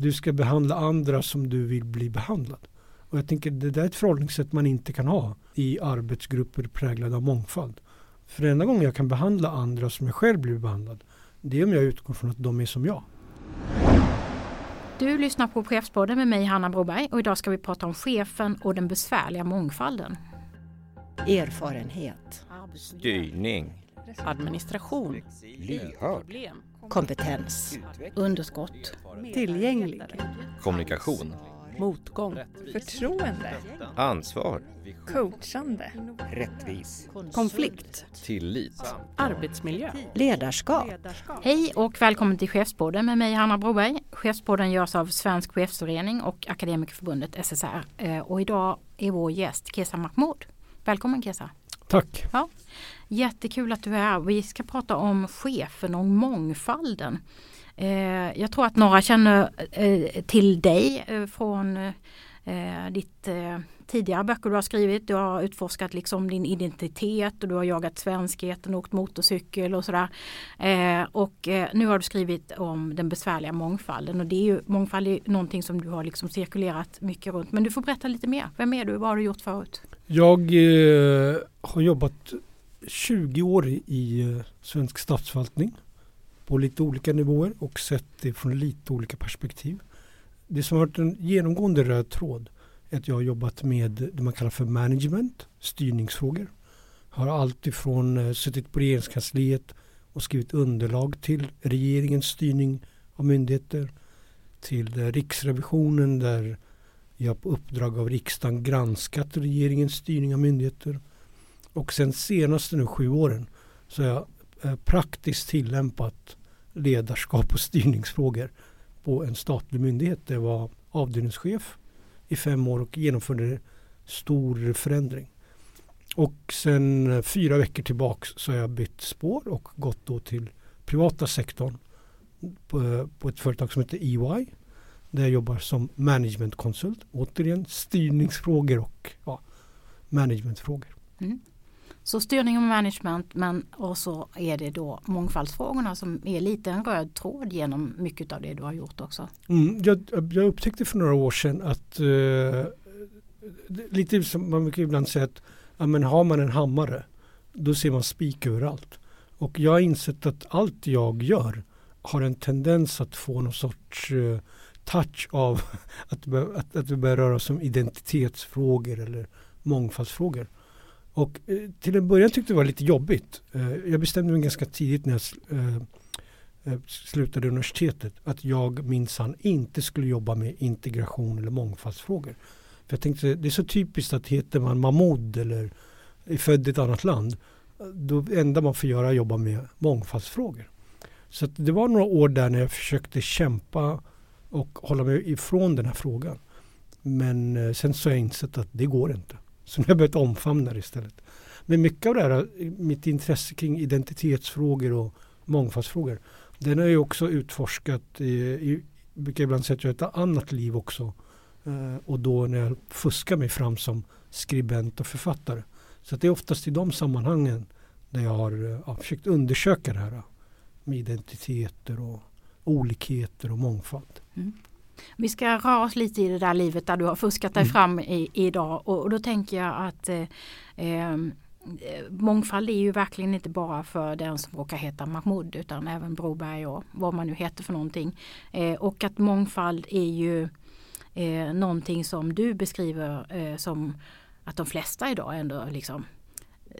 du ska behandla andra som du vill bli behandlad. Och jag tänker det där är ett förhållningssätt man inte kan ha i arbetsgrupper präglade av mångfald. För den enda gången jag kan behandla andra som jag själv blir behandlad det är om jag utgår från att de är som jag. Du lyssnar på Chefspodden med mig Hanna Broberg och idag ska vi prata om chefen och den besvärliga mångfalden. Erfarenhet. Styrning. Administration. Lyhörd. Kompetens. Underskott. Tillgänglig. Kommunikation. Motgång. Förtroende. Ansvar. Coachande. Rättvis. Konflikt. Tillit. Arbetsmiljö. Ledarskap. Hej och välkommen till Chefspodden med mig Hanna Broberg. Chefspodden görs av Svensk Chefsförening och Akademikerförbundet SSR. Eh, och idag är vår gäst Kesa Mahmoud. Välkommen Kesa. Tack. Ja. Jättekul att du är här. Vi ska prata om chefen och mångfalden. Eh, jag tror att några känner eh, till dig eh, från eh, ditt eh, tidigare böcker du har skrivit. Du har utforskat liksom din identitet och du har jagat svenskheten och åkt motorcykel och sådär. Eh, och eh, nu har du skrivit om den besvärliga mångfalden och det är ju mångfald är någonting som du har liksom cirkulerat mycket runt. Men du får berätta lite mer. Vem är du? Vad har du gjort förut? Jag eh, har jobbat 20 år i eh, svensk statsförvaltning på lite olika nivåer och sett det från lite olika perspektiv. Det som har varit en genomgående röd tråd är att jag har jobbat med det man kallar för management, styrningsfrågor. Har alltifrån eh, suttit på regeringskansliet och skrivit underlag till regeringens styrning av myndigheter till eh, Riksrevisionen där jag på uppdrag av riksdagen granskat regeringens styrning av myndigheter. Och sen senaste nu sju åren så har jag eh, praktiskt tillämpat ledarskap och styrningsfrågor på en statlig myndighet. Det var avdelningschef i fem år och genomförde stor förändring. Och sen eh, fyra veckor tillbaks så har jag bytt spår och gått då till privata sektorn på, eh, på ett företag som heter EY. Där jag jobbar som managementkonsult. Återigen styrningsfrågor och ja, managementfrågor. Mm. Så styrning och management men och så är det då mångfaldsfrågorna som är lite en röd tråd genom mycket av det du har gjort också. Mm, jag, jag upptäckte för några år sedan att eh, lite som man brukar ibland säga att ja, men har man en hammare då ser man spik överallt. Och jag har insett att allt jag gör har en tendens att få någon sorts eh, touch av att, att, att vi börjar röra oss om identitetsfrågor eller mångfaldsfrågor. Och eh, till en början tyckte jag det var lite jobbigt. Eh, jag bestämde mig ganska tidigt när jag eh, eh, slutade universitetet att jag minsann inte skulle jobba med integration eller mångfaldsfrågor. För jag tänkte det är så typiskt att heter man Mahmoud eller är född i ett annat land då enda man får göra är att jobba med mångfaldsfrågor. Så det var några år där när jag försökte kämpa och hålla mig ifrån den här frågan. Men eh, sen så har jag insett att det går inte. Så nu har jag börjat omfamna det istället. Men mycket av det här, mitt intresse kring identitetsfrågor och mångfaldsfrågor, den har jag också utforskat. Eh, jag brukar ibland säga att jag har ett annat liv också. Eh, och då när jag fuskar mig fram som skribent och författare. Så det är oftast i de sammanhangen där jag har eh, ja, försökt undersöka det här eh, med identiteter och olikheter och mångfald. Mm. Vi ska röra oss lite i det där livet där du har fuskat dig mm. fram i, idag och, och, då tänker jag att eh, eh, mångfald är ju verkligen inte bara för den som råkar heta Mahmoud utan även Broberg och vad man nu heter för någonting. Eh, och att mångfald är ju eh, någonting som du beskriver eh, som att de flesta idag ändå liksom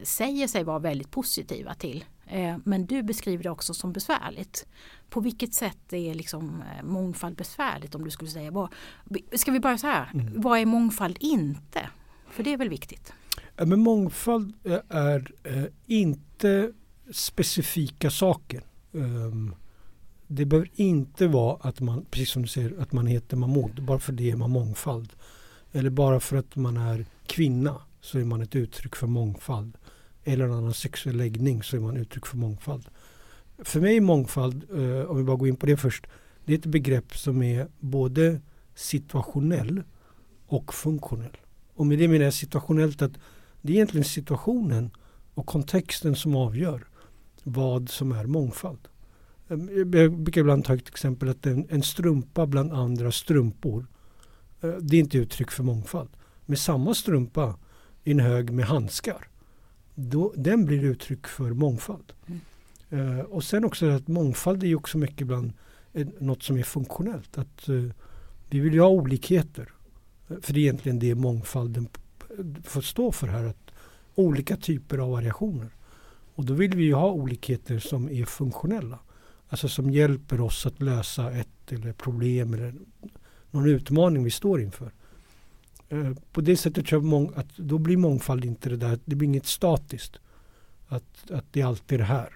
säger sig vara väldigt positiva till. Eh, men du beskriver det också som besvärligt. På vilket sätt är liksom eh, mångfald besvärligt om du skulle säga? Vad, ska vi börja så här, mm. vad är mångfald inte? För det är väl viktigt? Men mångfald eh, är inte specifika saker. Um, det behöver inte vara att man, precis som du säger, att man heter Mahmoud. Bara för det är man mångfald. Eller bara för att man är kvinna så är man ett uttryck för mångfald eller en annan sexuell läggning så är man uttryck för mångfald. För mig är mångfald, eh, om vi bara går in på det först, det är ett begrepp som är både situationell och funktionell. Och med det menar jag situationellt att det är egentligen situationen och kontexten som avgör vad som är mångfald. Ehm, jag brukar ibland ta ett exempel att en, en strumpa bland andra strumpor. Eh, det är inte uttryck för mångfald. Med samma strumpa i en hög med handskar. Då, den blir uttryck för mångfald. Eh, och sen också att mångfald är ju också mycket ibland eh, något som är funktionellt. Att eh, vi vill ju ha olikheter. Eh, För det är egentligen det mångfalden p- får stå för här. Att olika typer av variationer. Och då vill vi ju ha olikheter som är funktionella. Alltså som hjälper oss att lösa ett eller problem eller någon utmaning vi står inför. Eh, på det sättet tror jag mång- att då blir mångfald inte det där, det blir inget statiskt. Att, att det alltid är det här.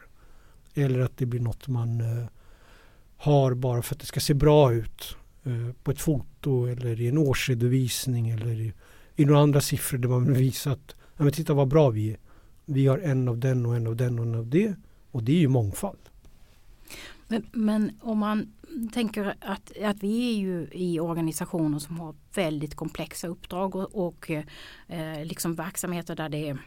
Eller att det blir något man eh, har bara för att det ska se bra ut eh, på ett foto eller i en årsredovisning eller i, i några andra siffror där man vill visa att ja, men titta vad bra vi är. Vi har en av den och en av den och en av det. Och det är ju mångfald. Men, men om man tänker att, att vi är ju i organisationer som har väldigt komplexa uppdrag och, och eh, liksom verksamheter där det är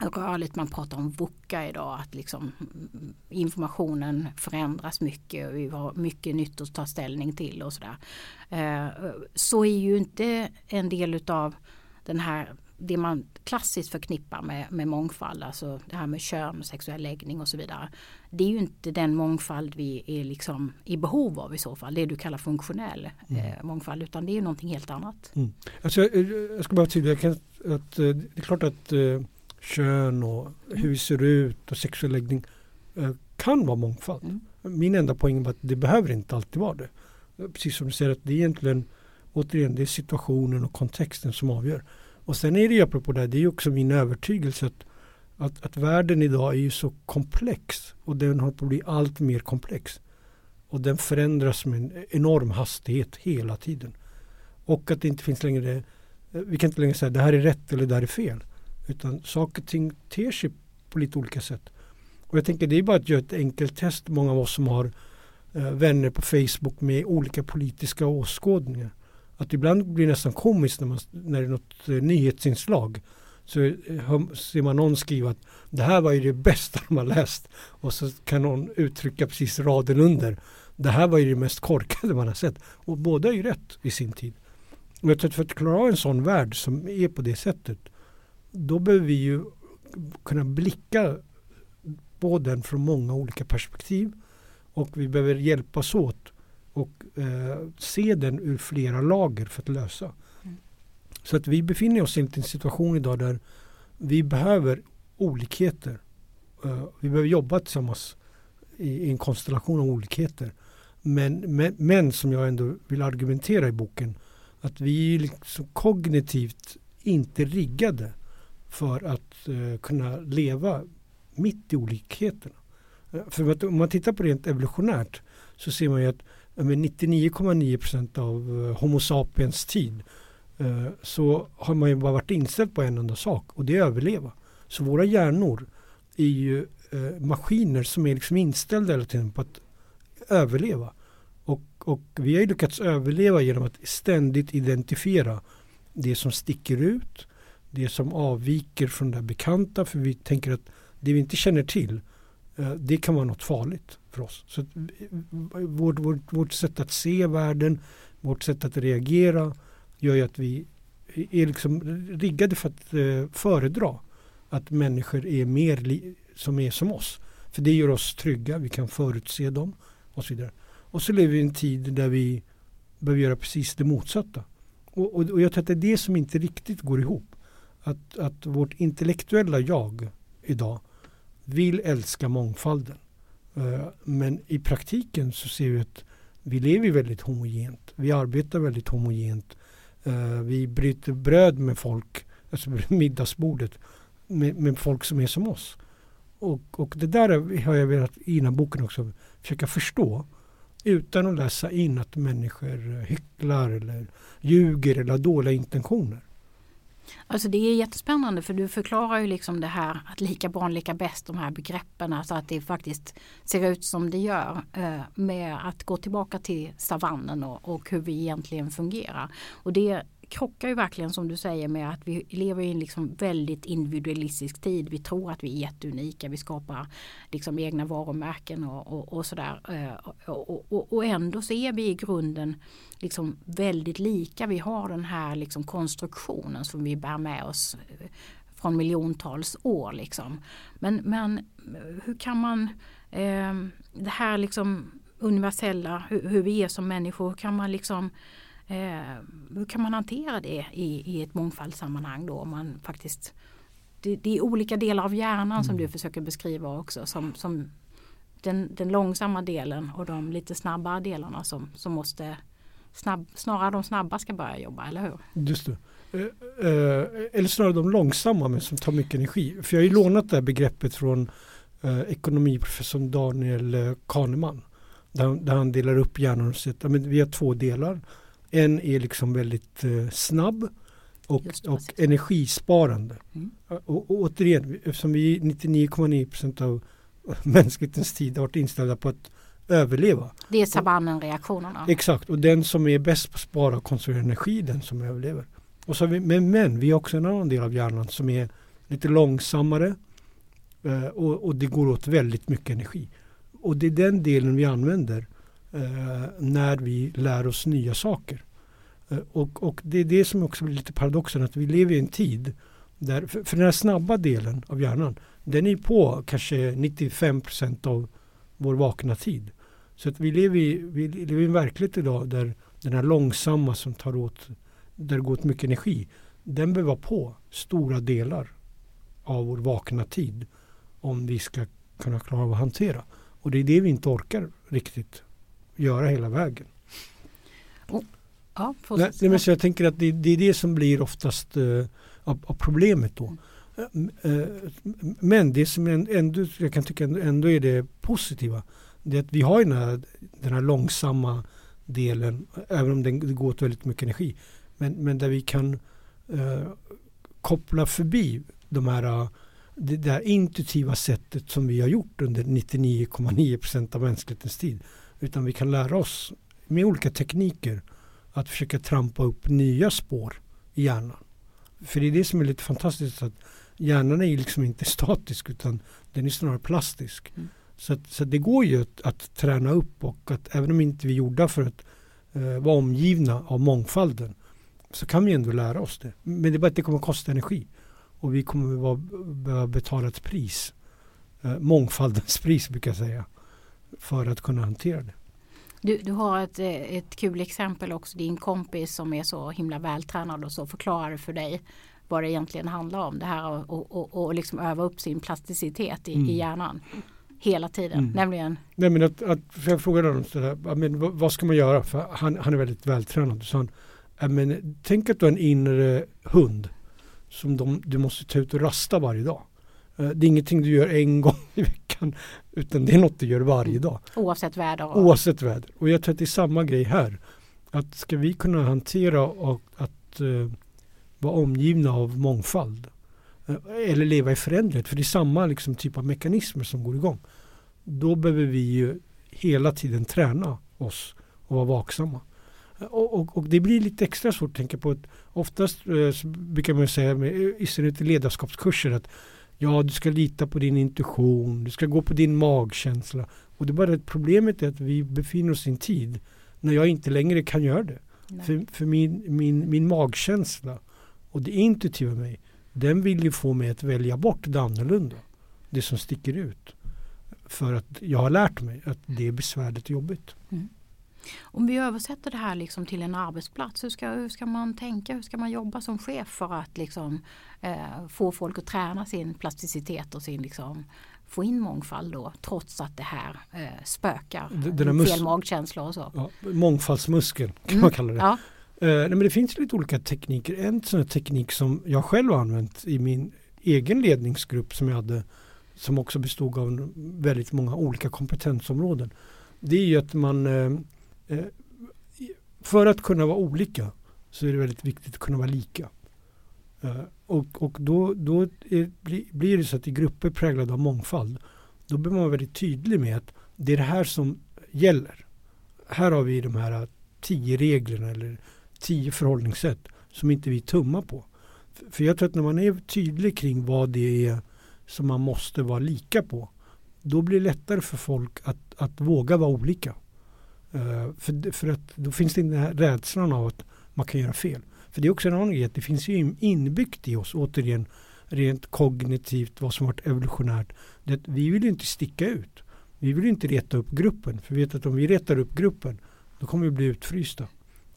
rörligt. Man pratar om VUCA idag, att liksom mm, informationen förändras mycket och vi har mycket nytt att ta ställning till och sådär. Eh, så är ju inte en del utav den här det man klassiskt förknippar med, med mångfald, alltså det här med kön, sexuell läggning och så vidare. Det är ju inte den mångfald vi är liksom i behov av i så fall, det du kallar funktionell eh, mångfald, utan det är ju någonting helt annat. Alltså, jag, jag ska bara tydliga att, eh, det är klart att eh, kön och hur vi ser ut och sexuell läggning eh, kan vara mångfald. Mm. Min enda poäng var att det behöver inte alltid vara det. Eh, Precis som du säger att det är egentligen återigen det är situationen och kontexten som avgör. Och sen är det ju apropå det här, det är ju också min övertygelse att, att, att världen idag är ju så komplex och den håller på att bli allt mer komplex. Och den förändras med en enorm hastighet hela tiden. Och att det inte finns längre, vi kan inte längre säga det här är rätt eller det här är fel. Utan saker och ting ter sig på lite olika sätt. Och jag tänker det är bara att göra ett enkelt test, många av oss som har eh, vänner på Facebook med olika politiska åskådningar. Att ibland blir det nästan komiskt när, man, när det är något eh, nyhetsinslag. Så eh, hör- ser man någon skriva att det här var ju det bästa de har läst. Och så kan någon uttrycka precis raden under. Det här var ju det mest korkade man har sett. Och båda är ju rätt i sin tid. Och jag tror att för att klara av en sån värld som är på det sättet. Då behöver vi ju kunna blicka på den från många olika perspektiv. Och vi behöver hjälpas åt och eh, se den ur flera lager för att lösa. Mm. Så att vi befinner oss i en situation idag där vi behöver olikheter. Eh, vi behöver jobba tillsammans i, i en konstellation av olikheter. Men, men, men som jag ändå vill argumentera i boken att vi är liksom kognitivt inte riggade för att eh, kunna leva mitt i olikheterna. Eh, för att om man tittar på det rent evolutionärt så ser man ju att 99,9 procent av eh, Homo sapiens tid eh, så har man ju bara varit inställd på en enda sak och det är att överleva. Så våra hjärnor är ju eh, maskiner som är liksom inställda hela tiden på att överleva. Och, och vi har ju lyckats överleva genom att ständigt identifiera det som sticker ut, det som avviker från det bekanta för vi tänker att det vi inte känner till det kan vara något farligt för oss. Så att vårt, vårt, vårt sätt att se världen, vårt sätt att reagera gör ju att vi är liksom riggade för att eh, föredra att människor är mer som är som oss. För det gör oss trygga, vi kan förutse dem och så vidare. Och så lever vi i en tid där vi behöver göra precis det motsatta. Och, och, och jag tror att det är det som inte riktigt går ihop. Att, att vårt intellektuella jag idag vill älska mångfalden. Eh, men i praktiken så ser vi att vi lever väldigt homogent. Vi arbetar väldigt homogent. Eh, vi bryter bröd med folk, alltså middagsbordet, med, med folk som är som oss. Och, och det där har jag velat i den här boken också försöka förstå utan att läsa in att människor hycklar eller ljuger eller har dåliga intentioner. Alltså det är jättespännande för du förklarar ju liksom det här att lika barn lika bäst, de här begreppen, alltså att det faktiskt ser ut som det gör eh, med att gå tillbaka till savannen och, och hur vi egentligen fungerar. Och det krockar ju verkligen som du säger med att vi lever i en liksom väldigt individualistisk tid. Vi tror att vi är jätteunika. Vi skapar liksom egna varumärken och, och, och sådär. Eh, och, och, och, ändå så är vi i grunden liksom väldigt lika. Vi har den här liksom konstruktionen som vi bär med oss eh, från miljontals år. Liksom. Men, men eh, hur kan man eh, det här liksom universella, hur, hur, vi är som människor, hur kan man liksom eh, hur kan man hantera det i, i ett mångfaldssammanhang då om man faktiskt det, det, är olika delar av hjärnan mm. som du försöker beskriva också som, som den, den, långsamma delen och de lite snabbare delarna som, som måste snabb, snarare de snabba ska börja jobba, eller hur? Just det. Eh, eh, eller snarare de långsamma men som tar mycket energi. För jag har ju lånat det här begreppet från eh, ekonomiprofessorn Daniel eh, Kahneman. Där, där, han delar upp hjärnan och säger att vi har två delar. En är liksom väldigt eh, snabb och, och energisparande. Mm. Och, och återigen, eftersom vi 99,9% av mänsklighetens tid har varit inställda på att överleva. Det är savannenreaktionerna. Exakt, och den som är bäst på att spara och konservera energi, den som överlever. Och så vi, men, men vi har också en annan del av hjärnan som är lite långsammare eh, och, och, det går åt väldigt mycket energi. Och det är den delen vi använder Eh, när vi lär oss nya saker. Eh, och, och, det är det som också blir lite paradoxen att vi lever i en tid där, för, för den här snabba delen av hjärnan den är på kanske 95% av vår vakna tid. Så att vi lever, i, vi lever i en verklighet idag där den här långsamma som tar åt, där det går åt mycket energi, den behöver vara på stora delar av vår vakna tid om vi ska kunna klara av att hantera. Och det är det vi inte orkar riktigt göra hela vägen. Oh. Ja, nej, nej, men så jag tänker att det, det, är det som blir oftast uh, av, av, problemet då. Mm. Uh, men det som ändå, jag kan tycka ändå är det positiva det är att vi har den här, den här långsamma delen, även om den, det går åt väldigt mycket energi. Men, men där vi kan uh, koppla förbi de här, det där intuitiva sättet som vi har gjort under 99,9% av mänsklighetens tid. Utan vi kan lära oss med olika tekniker att försöka trampa upp nya spår i hjärnan. För det är det som är lite fantastiskt att hjärnan är liksom inte statisk utan den är snarare plastisk. Mm. Så, att, så det går ju att, att, träna upp och att även om inte vi är gjorda för att uh, vara omgivna av mångfalden så kan vi ändå lära oss det. Men det är bara att det kommer att kosta energi och vi kommer att behöva betala ett pris. Uh, mångfaldens pris brukar jag säga för att kunna hantera det. Du, du har ett, ett kul exempel också. Din kompis som är så himla vältränad och så förklarar för dig vad det egentligen handlar om. Det här och, och, och liksom öva upp sin plasticitet i, mm. i hjärnan hela tiden. Mm. Nämligen? Nej, men att, att, för jag frågade honom sådär, men, vad, vad, ska man göra? För han, han är väldigt vältränad. Så han, men, tänk att du har en inre hund som de, du måste ta ut och rasta varje dag. Eh, det är ingenting du gör en gång i veckan utan det är något du gör varje mm. dag. Oavsett väder? Oavsett väder. Och jag tror att det är samma grej här. Att ska vi kunna hantera och att uh, vara omgivna av mångfald uh, eller leva i förändring, för det är samma liksom, typ av mekanismer som går igång. Då behöver vi ju hela tiden träna oss och vara vaksamma. Och, och, och, det blir lite extra svårt att tänka på att oftast eh, brukar man säga, med, i synnerhet i ledarskapskurser, att Ja, du ska lita på din intuition, du ska gå på din magkänsla. Och det är bara att problemet är att vi befinner oss i en tid när jag inte längre kan göra det. För, för min, min, min magkänsla och det intuitiva mig, den vill ju få mig att välja bort det annorlunda. Det som sticker ut. För att jag har lärt mig att det är besvärligt och jobbigt. Mm. Om vi översätter det här liksom till en arbetsplats, hur ska, hur ska man tänka, hur ska man jobba som chef för att liksom, eh, få folk att träna sin plasticitet och sin liksom, få in mångfald då trots att det här eh, spökar, den fel magkänslor och så. Ja, mångfaldsmuskeln kan mm. man kalla det. Ja. Eh, nej, men det finns lite olika tekniker. En sån teknik som jag själv har använt i min egen ledningsgrupp som jag hade som också bestod av väldigt många olika kompetensområden. Det är ju att man Eh, Eh, för att kunna vara olika så är det väldigt viktigt att kunna vara lika. Eh, och, och då, då är, blir det så att i grupper präglade av mångfald då blir man väldigt tydlig med att det är det här som gäller. Här har vi de här tio reglerna eller tio förhållningssätt som inte vi tummar på. För- För jag tror att när man är tydlig kring vad det är som man måste vara lika på då blir det lättare för folk att, att våga vara olika. Eh, för, för att då finns det inte den här rädslan av att man kan göra fel. För det är också en annan grej att det finns ju in- inbyggt i oss återigen rent kognitivt vad som varit evolutionärt. Det vi vill ju inte sticka ut. Vi vill inte reta upp gruppen. För vi vet att om vi retar upp gruppen då kommer vi bli utfrysta.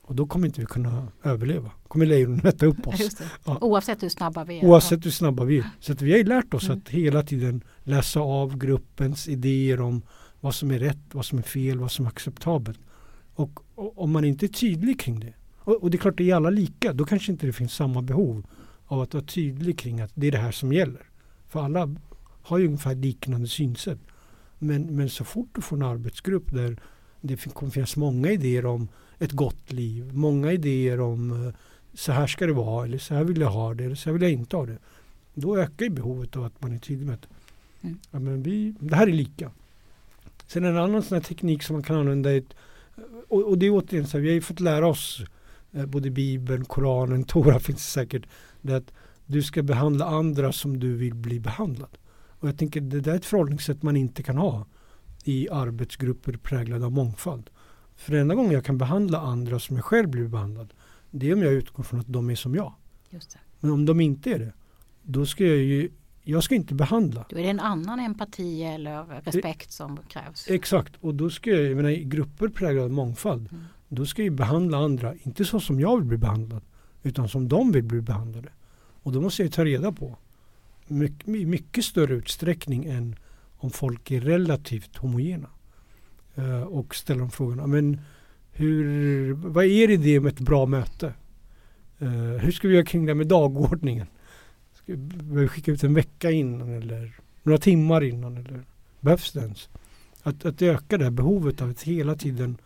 Och då kommer inte vi kunna överleva. kommer lejonen äta upp oss. Ja. Oavsett hur snabba vi är. Oavsett hur snabba vi är. Så vi har ju lärt oss Mm. att hela tiden läsa av gruppens idéer om vad som är rätt, vad som är fel, vad som är acceptabelt. Och, och om man inte är tydlig kring det. Och, och det är klart, det är alla lika. Då kanske inte det finns samma behov av att vara tydlig kring att det är det här som gäller. För alla har ju ungefär liknande synsätt. Men, men så fort du får en arbetsgrupp där det kommer finnas många idéer om ett gott liv, många idéer om eh, så här ska det vara eller så här vill jag ha det eller så här vill jag inte ha det. Då ökar ju behovet av att man är tydlig med att Mm. ja, men vi, det här är lika. Sen en annan sån här teknik som man kan använda är ett, och, och det är återigen så här, vi har ju fått lära oss eh, både Bibeln, Koranen, Tora finns det säkert det att du ska behandla andra som du vill bli behandlad. Och jag tänker det där är ett förhållningssätt man inte kan ha i arbetsgrupper präglade av mångfald. För enda gången jag kan behandla andra som jag själv blir behandlad det är om jag utgår från att de är som jag. Men om de inte är det då ska jag ju jag ska inte behandla. Då är det en annan empati eller respekt som krävs. Exakt, och då ska jag, jag menar, i grupper präglade av mångfald, Mm. då ska jag behandla andra, inte så som jag vill bli behandlad, utan som de vill bli behandlade. Och då måste jag ta reda på, mycket, mycket större utsträckning än om folk är relativt homogena. Eh, och ställa de frågorna, men hur, vad är det med ett bra möte? Eh, hur ska vi göra kring det med dagordningen? Behöver skicka ut en vecka innan eller några timmar innan? Eller behövs det ens? Att, att öka det här behovet av att hela tiden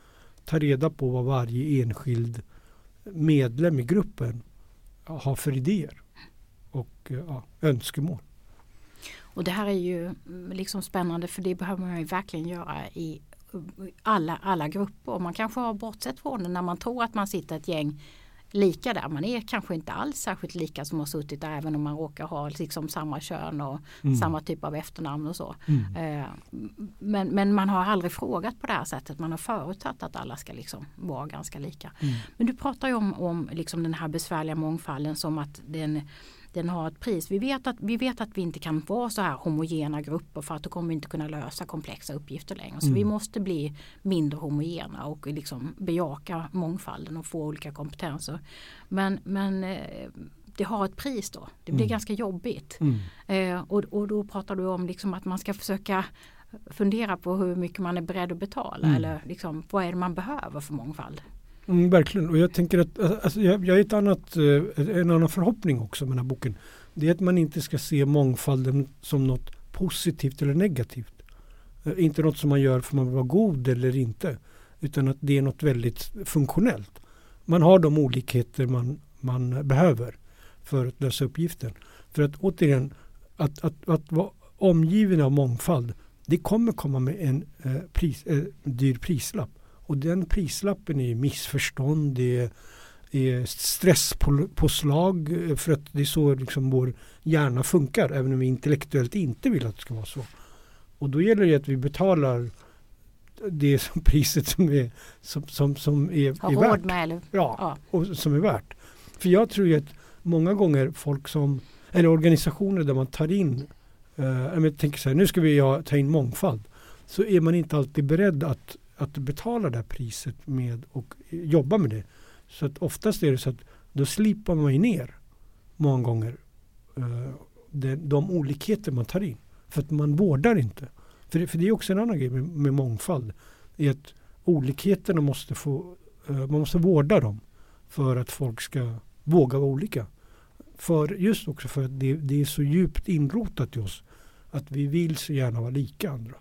ta reda på vad varje enskild medlem i gruppen har för idéer och eh, ja, önskemål. Och det här är ju mm, liksom spännande för det behöver man ju verkligen göra i alla, alla grupper. Man kanske har bortsett från det när man tror att man sitter ett gäng lika där. Man är kanske inte alls särskilt lika som har suttit där även om man råkar ha liksom samma kön och Mm. samma typ av efternamn och så. Mm. Eh, Men, men man har aldrig frågat på det här sättet. Man har förutsatt att alla ska liksom vara ganska lika. Mm. Men du pratar ju om, om liksom den här besvärliga mångfalden som att den, den har ett pris. Vi vet, att, vi vet att vi inte kan vara så här homogena grupper för att då kommer vi inte kunna lösa komplexa uppgifter längre. Så Mm. vi måste bli mindre homogena och liksom bejaka mångfalden och få olika kompetenser. Men, men eh, det har ett pris då. Det blir Mm. ganska jobbigt. Mm. Eh, och, och då pratar du om liksom att man ska försöka fundera på hur mycket man är beredd att betala Mm. eller liksom, vad är det man behöver för mångfald. Mm, verkligen, och jag tänker att alltså, alltså jag, jag har ett annat, eh, en annan förhoppning också med den här boken. Det är att man inte ska se mångfalden som något positivt eller negativt. Eh, inte något som man gör för man vill vara god eller inte. Utan att det är något väldigt funktionellt. Man har de olikheter man, man behöver för att lösa uppgiften. För att återigen, att, att, att vara omgiven av mångfald det kommer komma med en eh, pris, eh, dyr prislapp. Och den prislappen är missförstånd, det är, är stresspåslag för att det är så liksom vår hjärna funkar även om vi intellektuellt inte vill att det ska vara så. Och då gäller det att vi betalar det som priset som är, som, som, som är, Har är värt. med eller Ja, ja. och som är värt. För jag tror ju att många gånger folk som, eller organisationer där man tar in, eh, jag tänker så här, nu ska vi ha, ta in mångfald. Så är man inte alltid beredd att, att betala det här priset med och jobba med det. Så att oftast är det så att då slipar man ju ner många gånger eh, de, de olikheter man tar in. För att man vårdar inte. För det, för det är också en annan grej med, med mångfald. Är att olikheterna måste få, eh, man måste vårda dem för att folk ska våga vara olika. För just också för att det, det är så djupt inrotat i oss att vi vill så gärna vara lika andra.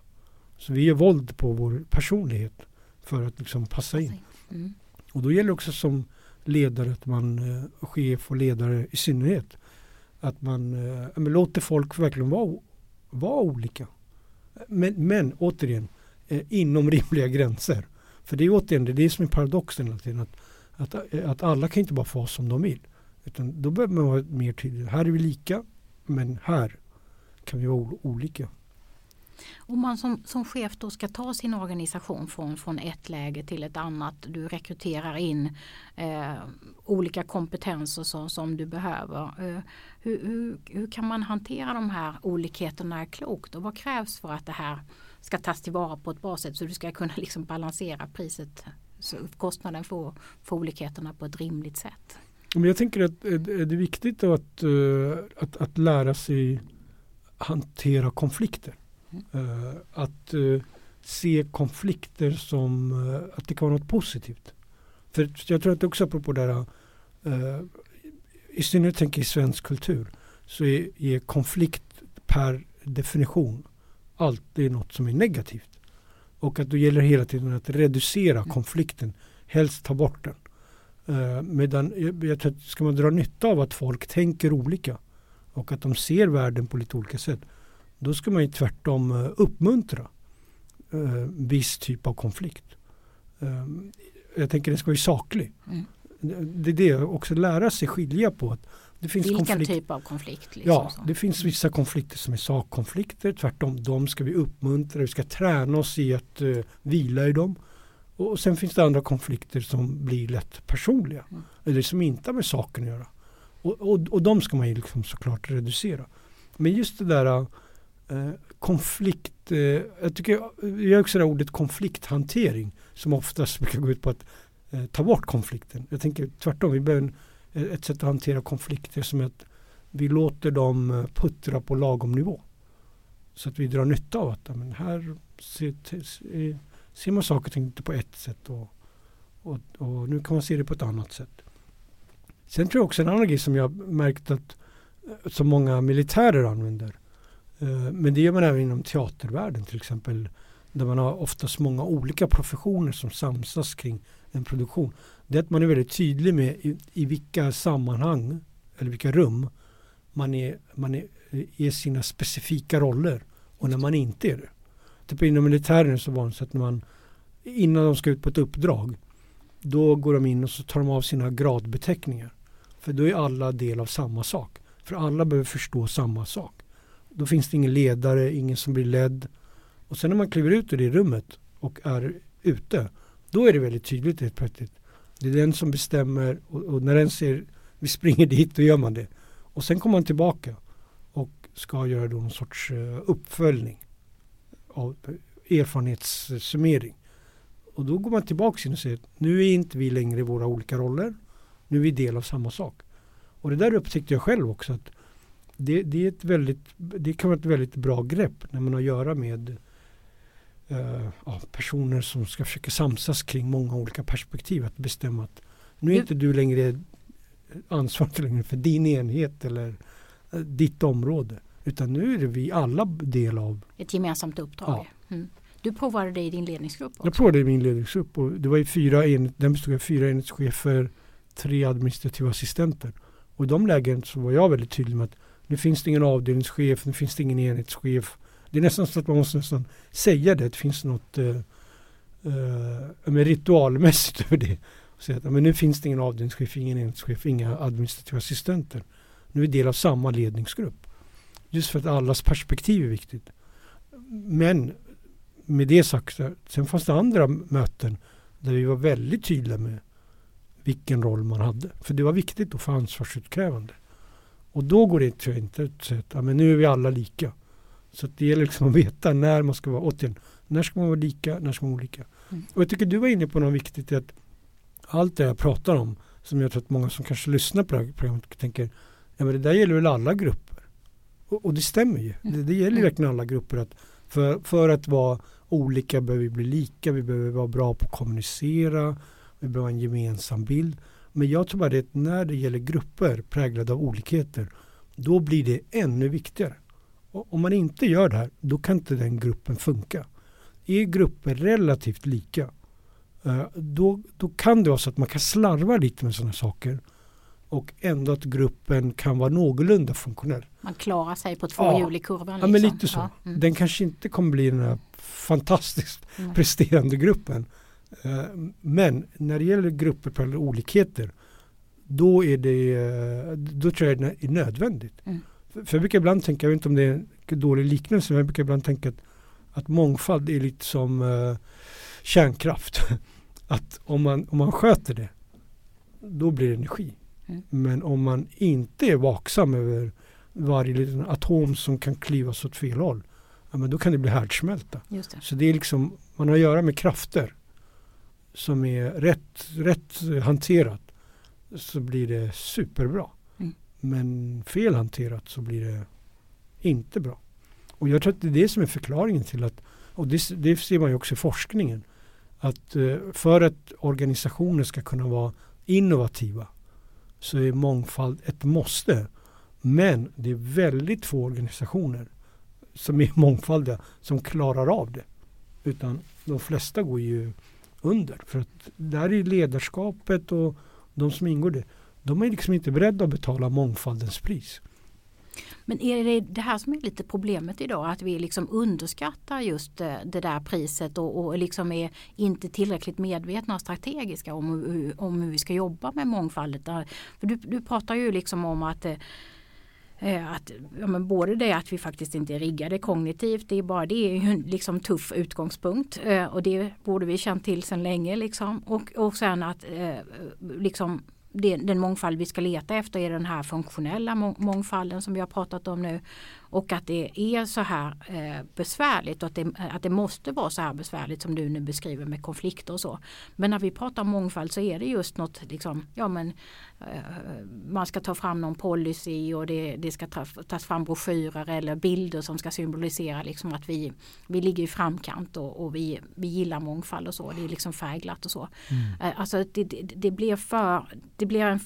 Så vi gör våld på vår personlighet för att liksom passa in. Mm. Och då gäller det också som ledare, att man, eh, chef och ledare i synnerhet, att man men låter folk verkligen vara, vara olika. Men, men återigen, eh, inom rimliga gränser. För det är återigen det, är det som är paradoxen hela tiden. Att, att, att alla kan inte bara få som de vill. Utan då behöver man vara mer tydlig. Här är vi lika men här kan vi vara olika. Om man som, som chef då ska ta sin organisation från, från ett läge till ett annat. Du rekryterar in eh, olika kompetenser som, som du behöver. Eh, hur, hur, hur kan man hantera de här olikheterna klokt och vad krävs för att det här ska tas tillvara på ett bra sätt så du ska kunna liksom balansera priset, så kostnaden för, för olikheterna på ett rimligt sätt. Men jag tänker att eh, det är viktigt att, eh, att, att lära sig hantera konflikter. Eh, Att eh, se konflikter som eh, att det kan vara något positivt. För jag tror att också apropå det här, i synnerhet tänker i svensk kultur, så är, är konflikt per definition alltid något som är negativt. Och att då gäller det hela tiden att reducera konflikten, helst ta bort den. Eh, medan jag, jag tror att ska man dra nytta av att folk tänker olika och att de ser världen på lite olika sätt, då ska man ju tvärtom eh, uppmuntra eh, viss typ av konflikt. Eh, jag tänker det ska vara saklig. Mm. Det- Det är det, också lära sig skilja på att det finns Vilken konflikt. typ av konflikt? Liksom Ja, så. det finns vissa konflikter som är sakkonflikter. Tvärtom, de ska vi uppmuntra. Vi ska träna oss i att uh, vila i dem. Och, och sen finns det andra konflikter som blir lätt personliga. Mm. Eller som inte har med saken att göra. Och, och, och de ska man ju liksom såklart reducera. Men just det där eh, Eh, konflikt. Eh, jag tycker jag också det här ordet konflikthantering som oftast brukar gå ut på att eh, ta bort konflikten. Jag tänker tvärtom. Vi behöver en, ett sätt att hantera konflikter som att vi låter dem puttra på lagom nivå. Så att vi drar nytta av att men här ser, ser, ser man saker och ting inte på ett sätt och, och, och nu kan man se det på ett annat sätt. Sen tror jag också en annan grej som jag märkt att så många militärer använder. Eh, men det gör man även inom teatervärlden till exempel. Där man har oftast många olika professioner som samsas kring en produktion. Det är att man är väldigt tydlig med i, i vilka sammanhang eller vilka rum man är, man är, eh, är sina specifika roller och när man inte är det. Typ inom militären är det så vanligt att när man innan de ska ut på ett uppdrag då går de in och så tar de av sina gradbeteckningar. För då är alla del av samma sak. För alla behöver förstå samma sak. Då finns det ingen ledare, ingen som blir ledd. Och sen när man kliver ut ur det rummet och är ute, då är det väldigt tydligt helt plötsligt. Det är den som bestämmer och, och när den ser vi springer dit, då gör man det. Och sen kommer man tillbaka och ska göra då någon sorts eh, uppföljning av erfarenhetssummering. Och då går man tillbaka in och säger nu är inte vi längre i våra olika roller. Nu är vi del av samma sak. Och det där upptäckte jag själv också. att det, det, är ett väldigt, det kan vara ett väldigt bra grepp när man har att göra med eh, ja, personer som ska försöka samsas kring många olika perspektiv. Att bestämma att nu är inte du längre ansvarig längre för din enhet eller eh, ditt område. Utan nu är det vi alla del av. Ett gemensamt uppdrag. Mm. Du provade det i din ledningsgrupp också? Jag provade i min ledningsgrupp och det var ju fyra enhet, den bestod av fyra enhetschefer, tre administrativa assistenter. Och i de lägen så var jag väldigt tydlig med att nu finns det ingen avdelningschef, nu finns det ingen enhetschef. Det är nästan så att man måste nästan säga det, det finns något eh, eh, ritualmässigt över det. Säga att men nu finns det ingen avdelningschef, ingen enhetschef, inga administrativa assistenter. Nu är vi del av samma ledningsgrupp. Just för att allas perspektiv är viktigt. Men med det sagt, sen fanns det andra möten där vi var väldigt tydliga med vilken roll man hade. För det var viktigt då för ansvarsutkrävande. Och då går det inte att ja, men nu är vi alla lika. Så det gäller liksom att veta när man ska vara, återigen, när ska man vara lika, när ska man vara olika. Mm. Och jag tycker du var inne på något viktigt att allt det jag pratar om, som jag tror att många som kanske lyssnar på det här programmet tänker, ja men det där gäller väl alla grupper. Och, och det stämmer ju. Det, det gäller ju Mm. verkligen alla grupper att för, för att vara olika behöver vi bli lika, vi behöver vara bra på att kommunicera, vi behöver ha en gemensam bild. Men jag tror bara att när det gäller grupper präglade av olikheter, då blir det ännu viktigare. Och om man inte gör det här, då kan inte den gruppen funka. Är grupper relativt lika, eh, då, då kan det vara så att man kan slarva lite med sådana saker och ändå att gruppen kan vara någorlunda funktionell. Man klarar sig på två Ja. hjul i kurvan. Ja, men liksom. lite så. Ja, mm. Den kanske inte kommer bli den här fantastiskt Mm. presterande gruppen. Eh, Men när det gäller grupper på olikheter då är det, eh, då tror jag det är nödvändigt. Mm. För, jag brukar ibland tänka, jag vet inte om det är en dålig liknelse, men jag brukar ibland tänka att, att mångfald är lite som eh, kärnkraft. att om man, om man sköter det, då blir det energi. Mm. Men om man inte är vaksam över varje liten atom som kan klyvas åt fel håll, ja, men då kan det bli härdsmälta. Det. Så det är liksom, man har att göra med krafter som är rätt, rätt hanterat så blir det superbra. Mm. Men fel hanterat så blir det inte bra. Och jag tror att det är det som är förklaringen till att, och det, det ser man ju också i forskningen, att eh, för att organisationer ska kunna vara innovativa så är mångfald ett måste. Men det är väldigt få organisationer som är mångfaldiga som klarar av det. Utan de flesta går ju under. För att där är ledarskapet och de som ingår det. De är liksom inte beredda att betala mångfaldens pris. Men är det det här som är lite problemet idag? Att vi liksom underskattar just eh, det där priset och, och liksom är inte tillräckligt medvetna och strategiska om, hur- om hur vi ska jobba med mångfald. För du, du pratar ju liksom om att eh, Eh, att, ja, men både det att vi faktiskt inte är riggade kognitivt, det är bara det är ju en liksom tuff utgångspunkt eh, och det borde vi känt till sedan länge. Liksom. Och, och sen att eh, liksom det, den mångfald vi ska leta efter är den här funktionella mångfalden som vi har pratat om nu. Och att det är så här eh, besvärligt och att det, att det måste vara så här besvärligt som du nu beskriver med konflikter och så. Men när vi pratar om mångfald så är det just något, liksom, ja men eh, man ska ta fram någon policy och det, det ska ta, tas fram broschyrer eller bilder som ska symbolisera liksom att vi, vi ligger i framkant och, och vi, vi gillar mångfald och så. Det är liksom färgglatt och så. Eh, Alltså det, det, det blir för, det blir en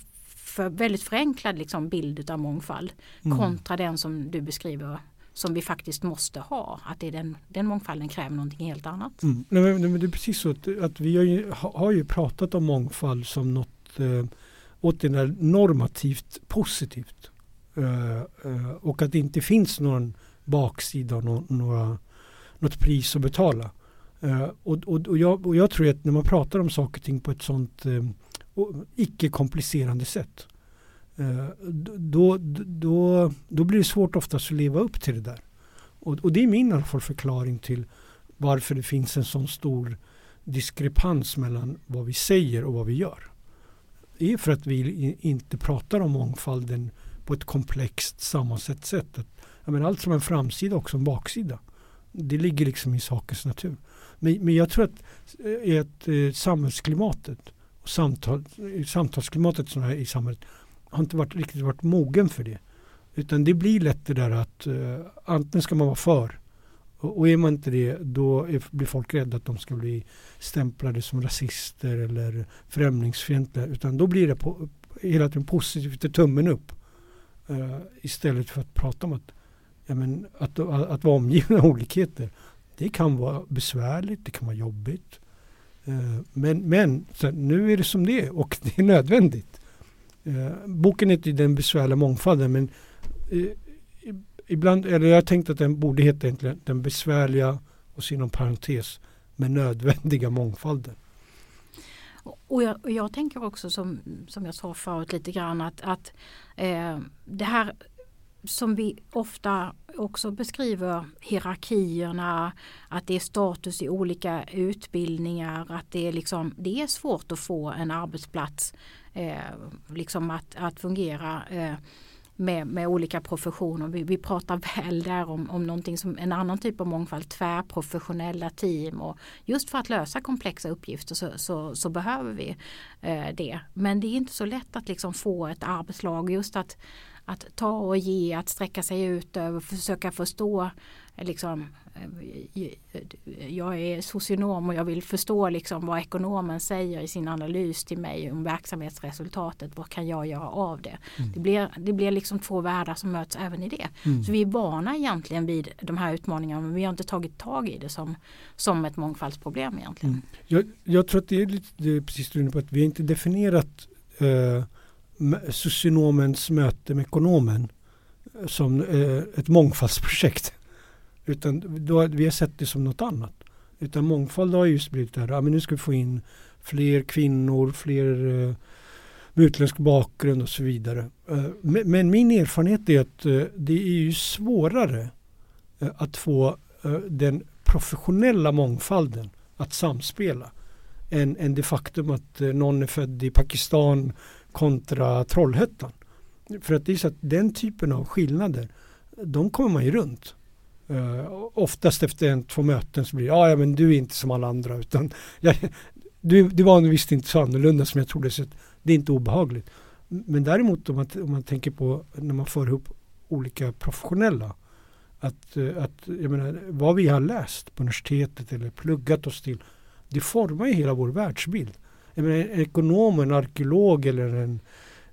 för väldigt förenklad liksom bild av mångfald Mm. kontra den som du beskriver som vi faktiskt måste ha. Att det är den, den mångfalden kräver någonting helt annat. Mm. Nej, men, nej, men det är precis så att, att vi har ju, ha- har ju pratat om mångfald som något eh, åt det där normativt positivt. Eh, eh, och att det inte finns någon baksida, nå, några, något pris att betala. Eh, och, och, och, jag, och jag tror att när man pratar om saker och ting på ett sånt eh, icke-komplicerande sätt eh, då, då, då blir det svårt oftast att leva upp till det där. Och, och det är min förklaring till varför det finns en sån stor diskrepans mellan vad vi säger och vad vi gör. Det är för att vi inte pratar om mångfalden på ett komplext sammansatt sätt. Att, jag menar, allt som en framsida och en baksida. Det ligger liksom i sakens natur. Men, men jag tror att, eh, att eh, samhällsklimatet samtal, samtalsklimatet som är i samhället har inte varit, riktigt varit mogen för det. Utan det blir lätt det där att uh, antingen ska man vara för och, och är man inte det då är, blir folk rädda att de ska bli stämplade som rasister eller främlingsfientliga. Utan då blir det på, hela tiden positivt, det är tummen upp. Uh, istället för att prata om att, ja, men, att, att, att vara omgiven av olikheter. Det kan vara besvärligt, det kan vara jobbigt. Eh, men men så, nu är det som det är och det är nödvändigt. Eh, boken heter Den besvärliga mångfalden men eh, ibland, eller jag tänkte att den borde heta egentligen Den besvärliga och så inom parentes med nödvändiga mångfalden. Och jag, och jag tänker också som, som jag sa förut lite grann att, att eh, det här som vi ofta också beskriver hierarkierna, att det är status i olika utbildningar, att det är, liksom, det är svårt att få en arbetsplats eh, liksom att, att fungera eh, med, med olika professioner. Vi, vi pratar väl där om, om någonting som en annan typ av mångfald, tvärprofessionella team och just för att lösa komplexa uppgifter så, så, så behöver vi eh, det. Men det är inte så lätt att liksom få ett arbetslag just att, att ta och ge, att sträcka sig ut över, försöka förstå eh, liksom, eh, jag är socionom och jag vill förstå liksom vad ekonomen säger i sin analys till mig om verksamhetsresultatet. Vad kan jag göra av det? Det blir, det blir liksom två världar som möts även i det. Så vi är vana egentligen vid de här utmaningarna men vi har inte tagit tag i det som, som ett mångfaldsproblem egentligen. Jag, jag tror att det är, lite, det är precis du på att vi inte definierat eh, socionomens möte med ekonomen eh, som eh, ett mångfaldsprojekt. Utan då, vi har sett det som något annat. Utan mångfald har just blivit det här, ja, men nu ska vi få in fler kvinnor, fler eh, med utländsk bakgrund och så vidare. Eh, men, men min erfarenhet är att eh, det är ju svårare eh, att få eh, den professionella mångfalden att samspela än, än det faktum att eh, någon är född i Pakistan kontra Trollhättan. För att det är så att den typen av skillnader, de kommer man ju runt. Uh, oftast efter en, två möten så blir det, ja, ja men du är inte som alla andra utan jag, du, du var visst inte så annorlunda som jag trodde så att det är inte obehagligt. Men däremot om man, om man tänker på när man för ihop olika professionella att, eh, att jag menar, vad vi har läst på universitetet eller pluggat oss till det formar ju hela vår världsbild. Menar, en ekonom, en arkeolog eller en,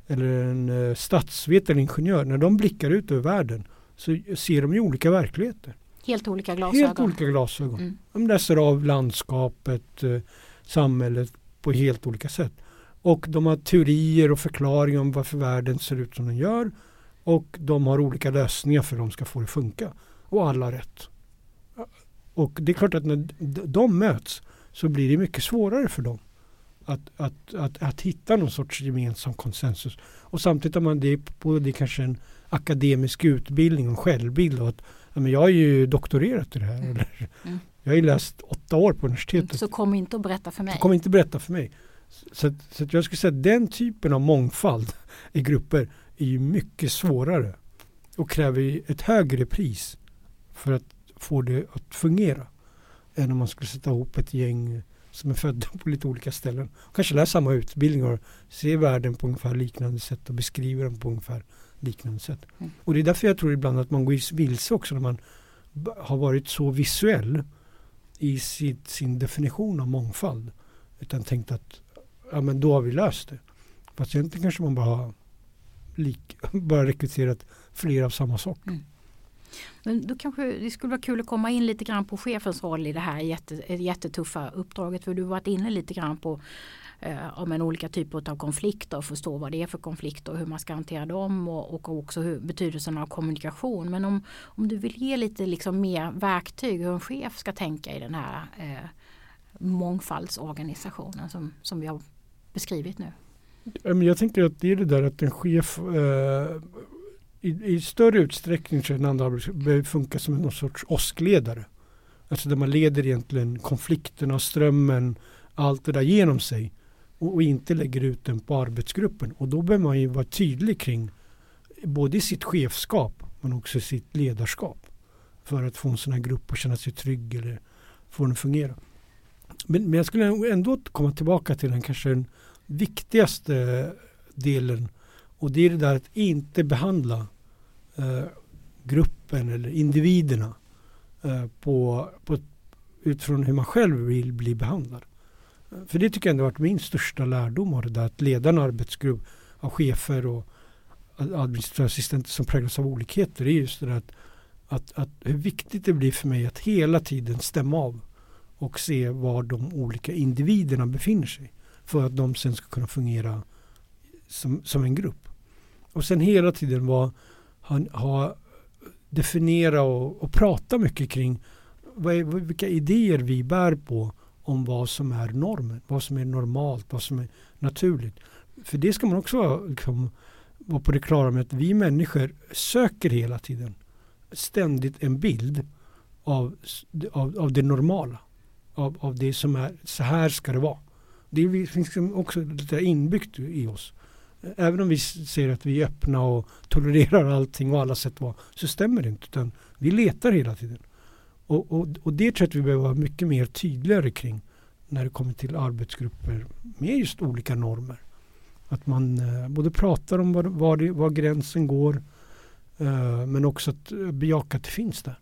eller en uh, statsvetare eller ingenjör när de blickar ut över världen så ser de ju olika verkligheter. Helt olika glasögon. Helt olika glasögon. Mm. De läser av landskapet, eh, samhället på helt olika sätt. Och de har teorier och förklaringar om varför världen ser ut som den gör. Och de har olika lösningar för att de ska få det att funka. Och alla har rätt. Och det är klart att när de möts så blir det mycket svårare för dem att, att, att, att hitta någon sorts gemensam konsensus. Och samtidigt har man det på det kanske en akademisk utbildning och självbild. Och att, ja, men jag har ju doktorerat i det här. Mm. Eller, Mm. Jag har ju läst åtta år på universitetet. Så kom inte och berätta för mig. Så kom inte berätta för mig. Så, så jag skulle säga att den typen av mångfald i grupper är ju mycket svårare och kräver ett högre pris för att få det att fungera än om man skulle sätta ihop ett gäng som är födda på lite olika ställen. Kanske läser samma utbildning och ser världen på ungefär liknande sätt och beskriver den på ungefär liknande sätt. Mm. Och det är därför jag tror ibland att man går vilse också när man har varit så visuell i sitt, sin definition av mångfald. Utan tänkt att ja, men då har vi löst det. Fast egentligen kanske man bara har lik, bara rekryterat fler av samma sak. Men då kanske det skulle vara kul att komma in lite grann på chefens roll i det här jätte, jättetuffa uppdraget. För du har varit inne lite grann på eh, om en olika typer av konflikter och förstå vad det är för konflikter och hur man ska hantera dem och, och också hur, betydelsen av kommunikation. Men om, om du vill ge lite liksom mer verktyg hur en chef ska tänka i den här eh, mångfaldsorganisationen som, som vi har beskrivit nu. Jag tänker att det är det där att en chef eh, i, i större utsträckning så är andra behöver funka som någon sorts åskledare. Alltså där man leder egentligen konflikterna, strömmen, allt det där genom sig och, och inte lägger ut den på arbetsgruppen. Och då behöver man ju vara tydlig kring både i sitt chefskap men också i sitt ledarskap för att få en sån här grupp att känna sig trygg eller få den att fungera. Men, men jag skulle ändå komma tillbaka till den kanske den viktigaste delen och det är det där att inte behandla eh, gruppen eller individerna eh, på, på, utifrån hur man själv vill bli behandlad. Eh, för det tycker jag ändå har varit min största lärdom av det där att leda en arbetsgrupp av chefer och administrativa assistenter som präglas av olikheter. Det är just det där att, att, att hur viktigt det blir för mig att hela tiden stämma av och se var de olika individerna befinner sig för att de sen ska kunna fungera som, som en grupp. Och sen hela tiden vara ha, ha, definiera och, och prata mycket kring vad är, vilka idéer vi bär på om vad som är normen, vad som är normalt, vad som är naturligt. För det ska man också vara, liksom, vara på det klara med att vi människor söker hela tiden ständigt en bild av, av, av det normala. Av, av det som är, så här ska det vara. Det finns liksom också lite inbyggt i oss. Även om vi säger att vi är öppna och tolererar allting och alla sätt var, så stämmer det inte. Utan vi letar hela tiden. Och, och, och det tror jag att vi behöver vara mycket mer tydligare kring när det kommer till arbetsgrupper med just olika normer. Att man eh, både pratar om var, var, det, var gränsen går eh, men också att eh, bejaka att det finns där.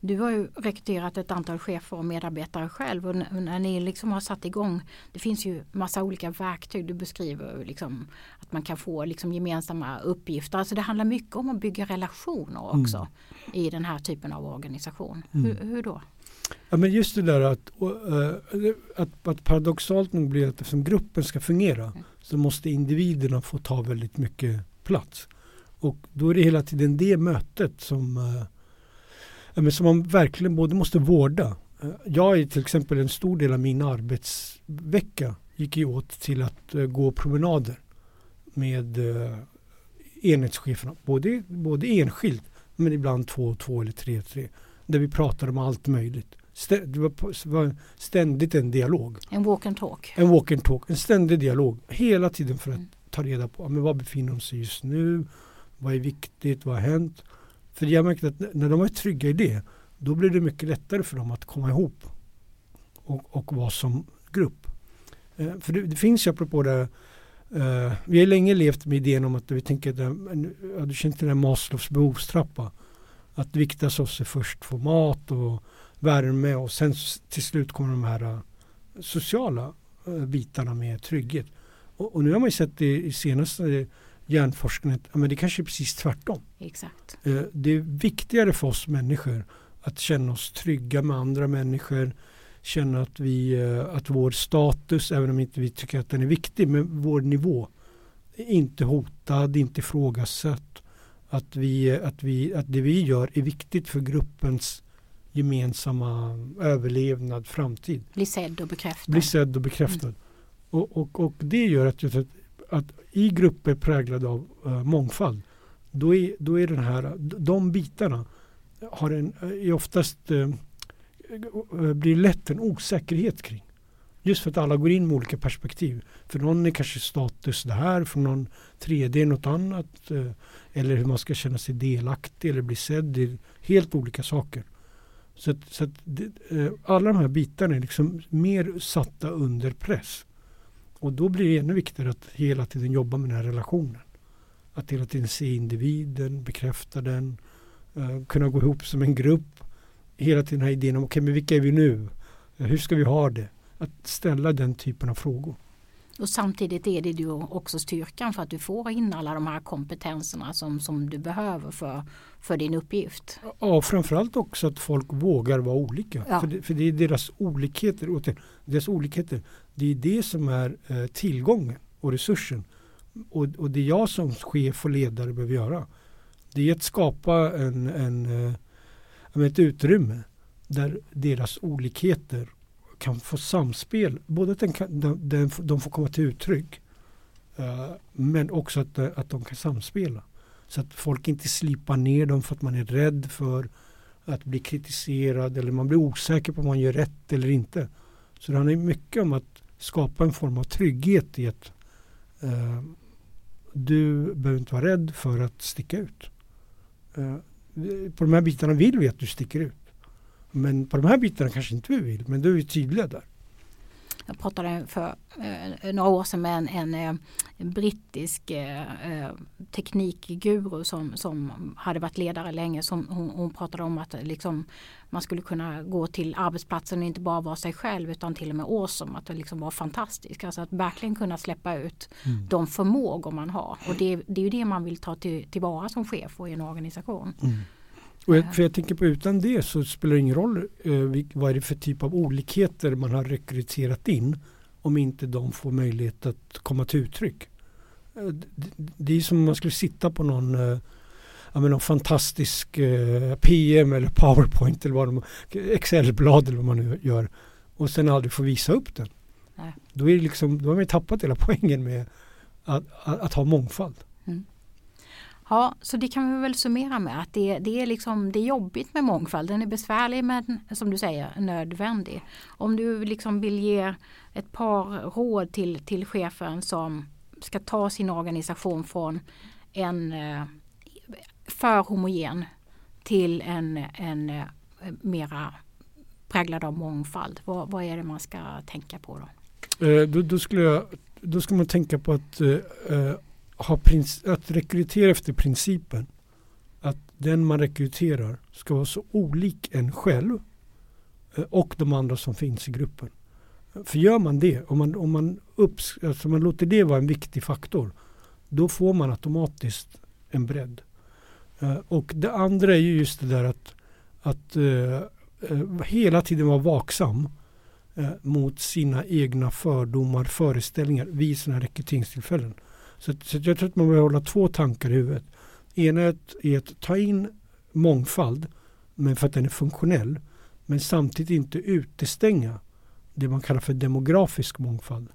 Du har ju rekryterat ett antal chefer och medarbetare själv och när, ni liksom har satt igång, det finns ju massa olika verktyg. Du beskriver liksom att man kan få liksom gemensamma uppgifter. Alltså det handlar mycket om att bygga relationer också mm. i den här typen av organisation. Mm. Hur, hur, då? Ja, men just det där att, uh, att, att paradoxalt nog blir att eftersom gruppen ska fungera mm. så måste individerna få ta väldigt mycket plats. Och då är det hela tiden det mötet som uh, men som man verkligen både måste vårda. Jag är till exempel en stor del av min arbetsvecka gick ju åt till att eh, gå promenader med eh, enhetscheferna. Både, både enskilt men ibland två och två eller tre och tre. Där vi pratade om allt möjligt. Det var, ständigt en dialog. En walk and talk. En walk and talk, en ständig dialog. Hela tiden för att Mm. ta reda på men var befinner de sig just nu. Vad är viktigt? Vad har hänt? För jag märkte att när de var trygga i det då blir det mycket lättare för dem att komma ihop och, och vara som grupp. Eh, för det, det finns ju apropå det eh, vi har länge levt med idén om att vi tänker att ja, du känner till den här Maslows behovstrappa. Att vikta oss sig först få mat och värme och sen till slut kommer de här eh, sociala eh, bitarna med trygghet. Och, och nu har man ju sett det i senaste hjärnforskningen men det kanske är precis tvärtom. Exakt. Eh, Det är viktigare för oss människor att känna oss trygga med andra människor. Känna att, vi, eh, att vår status, även om inte vi tycker att den är viktig, men vår nivå är inte hotad, inte ifrågasatt. Att, vi, att, vi, att det vi gör är viktigt för gruppens gemensamma överlevnad, framtid. Bli sedd och bekräftad. Bli sedd och bekräftad. Och, och, och det gör att, att, att i grupper präglade av uh, mångfald då är, då är den här, de bitarna har en, eh, är oftast uh, blir lätt en osäkerhet kring. Just för att alla går in med olika perspektiv. För någon är kanske status det här, för någon tredje är något annat. Uh, Eller hur man ska känna sig delaktig eller bli sedd. Det är helt olika saker. Så att, så att det, alla de här bitarna är liksom mer satta under press. Och då blir det ännu viktigare att hela tiden jobba med den här relationen. Att hela tiden se individen, bekräfta den, eh, kunna gå ihop som en grupp. Hela tiden ha idén om, okej men vilka är vi nu? Hur ska vi ha det? Att ställa den typen av frågor. Och samtidigt är det ju också styrkan för att du får in alla de här kompetenserna som, som du behöver för, för din uppgift. Ja, framförallt också att folk vågar vara olika. Ja. För, det, för det är deras olikheter, deras olikheter, det är det som är eh, tillgången och resursen. Och, och det jag som chef och ledare behöver göra, det är att skapa en, en, eh, ett utrymme där deras olikheter kan få samspel. Både att den kan, de, de, de får komma till uttryck eh, men också att, eh, att de kan samspela. Så att folk inte slipar ner dem för att man är rädd för att bli kritiserad eller man blir osäker på om man gör rätt eller inte. Så det handlar mycket om att skapa en form av trygghet i att eh, du behöver inte vara rädd för att sticka ut. Eh, på de här bitarna vill vi att du sticker ut. Men på de här bitarna kanske inte vi vill, men då är vi tydliga där. Jag pratade för eh, några år sedan med en, en, eh, en brittisk eh, eh, teknikguru som, som hade varit ledare länge. Som, hon, hon pratade om att liksom, man skulle kunna gå till arbetsplatsen och inte bara vara sig själv utan till och med awesome. Att det liksom var fantastiskt. Alltså att verkligen kunna släppa ut de förmågor man har. Och det, det är ju det man vill ta till, tillvara som chef och i en organisation. Och jag, för jag tänker på utan det så spelar det ingen roll eh, vad är det för typ av olikheter man har rekryterat in om inte de får möjlighet att komma till uttryck. Eh, det, det är som om man skulle sitta på någon, eh, ja, men någon fantastisk eh, PM eller PowerPoint eller vad de, Excelblad eller vad man nu gör och sen aldrig få visa upp den. Nej. Då, är det liksom, då har man tappat hela poängen med att, att, att ha mångfald. Ja, så det kan vi väl summera med att det, det, är liksom, det är jobbigt med mångfald. Den är besvärlig men som du säger nödvändig. Om du liksom vill ge ett par råd till, till chefen som ska ta sin organisation från en eh, för homogen till en, en eh, mera präglad av mångfald. Vad, vad är det man ska tänka på då? Eh, då, då, skulle jag, då ska man tänka på att, eh, eh ha att rekrytera efter principen att den man rekryterar ska vara så olik en själv eh, och de andra som finns i gruppen. För gör man det, om man, om man, upps- alltså man låter det vara en viktig faktor, då får man automatiskt en bredd. Eh, och det andra är ju just det där att, att eh, hela tiden vara vaksam mot sina egna fördomar, föreställningar vid sådana här rekryteringstillfällen. Så, så jag tror att man behöver hålla två tankar i huvudet. Ena är att, är att ta in mångfald, men för att den är funktionell, men samtidigt inte utestänga det man kallar för demografisk mångfald.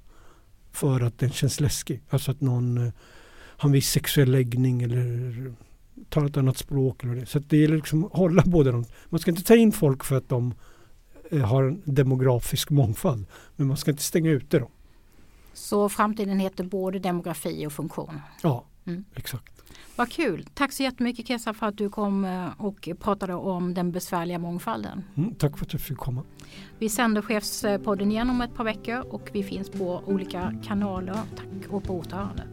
för att den känns läskig. Alltså att någon eh, har en viss sexuell läggning eller talar ett annat språk. Eller det. Så att det gäller liksom att hålla båda dem. Man ska inte ta in folk för att de eh, har en demografisk mångfald. Men man ska inte stänga ute dem. Så framtiden heter både demografi och funktion. Ja, Mm. exakt. Vad kul! Tack så jättemycket Kesa för att du kom eh, och pratade om den besvärliga mångfalden. Mm, tack för att du fick komma. Vi sänder Chefspodden igen om ett par veckor och vi finns på olika kanaler. Tack och på återhörande.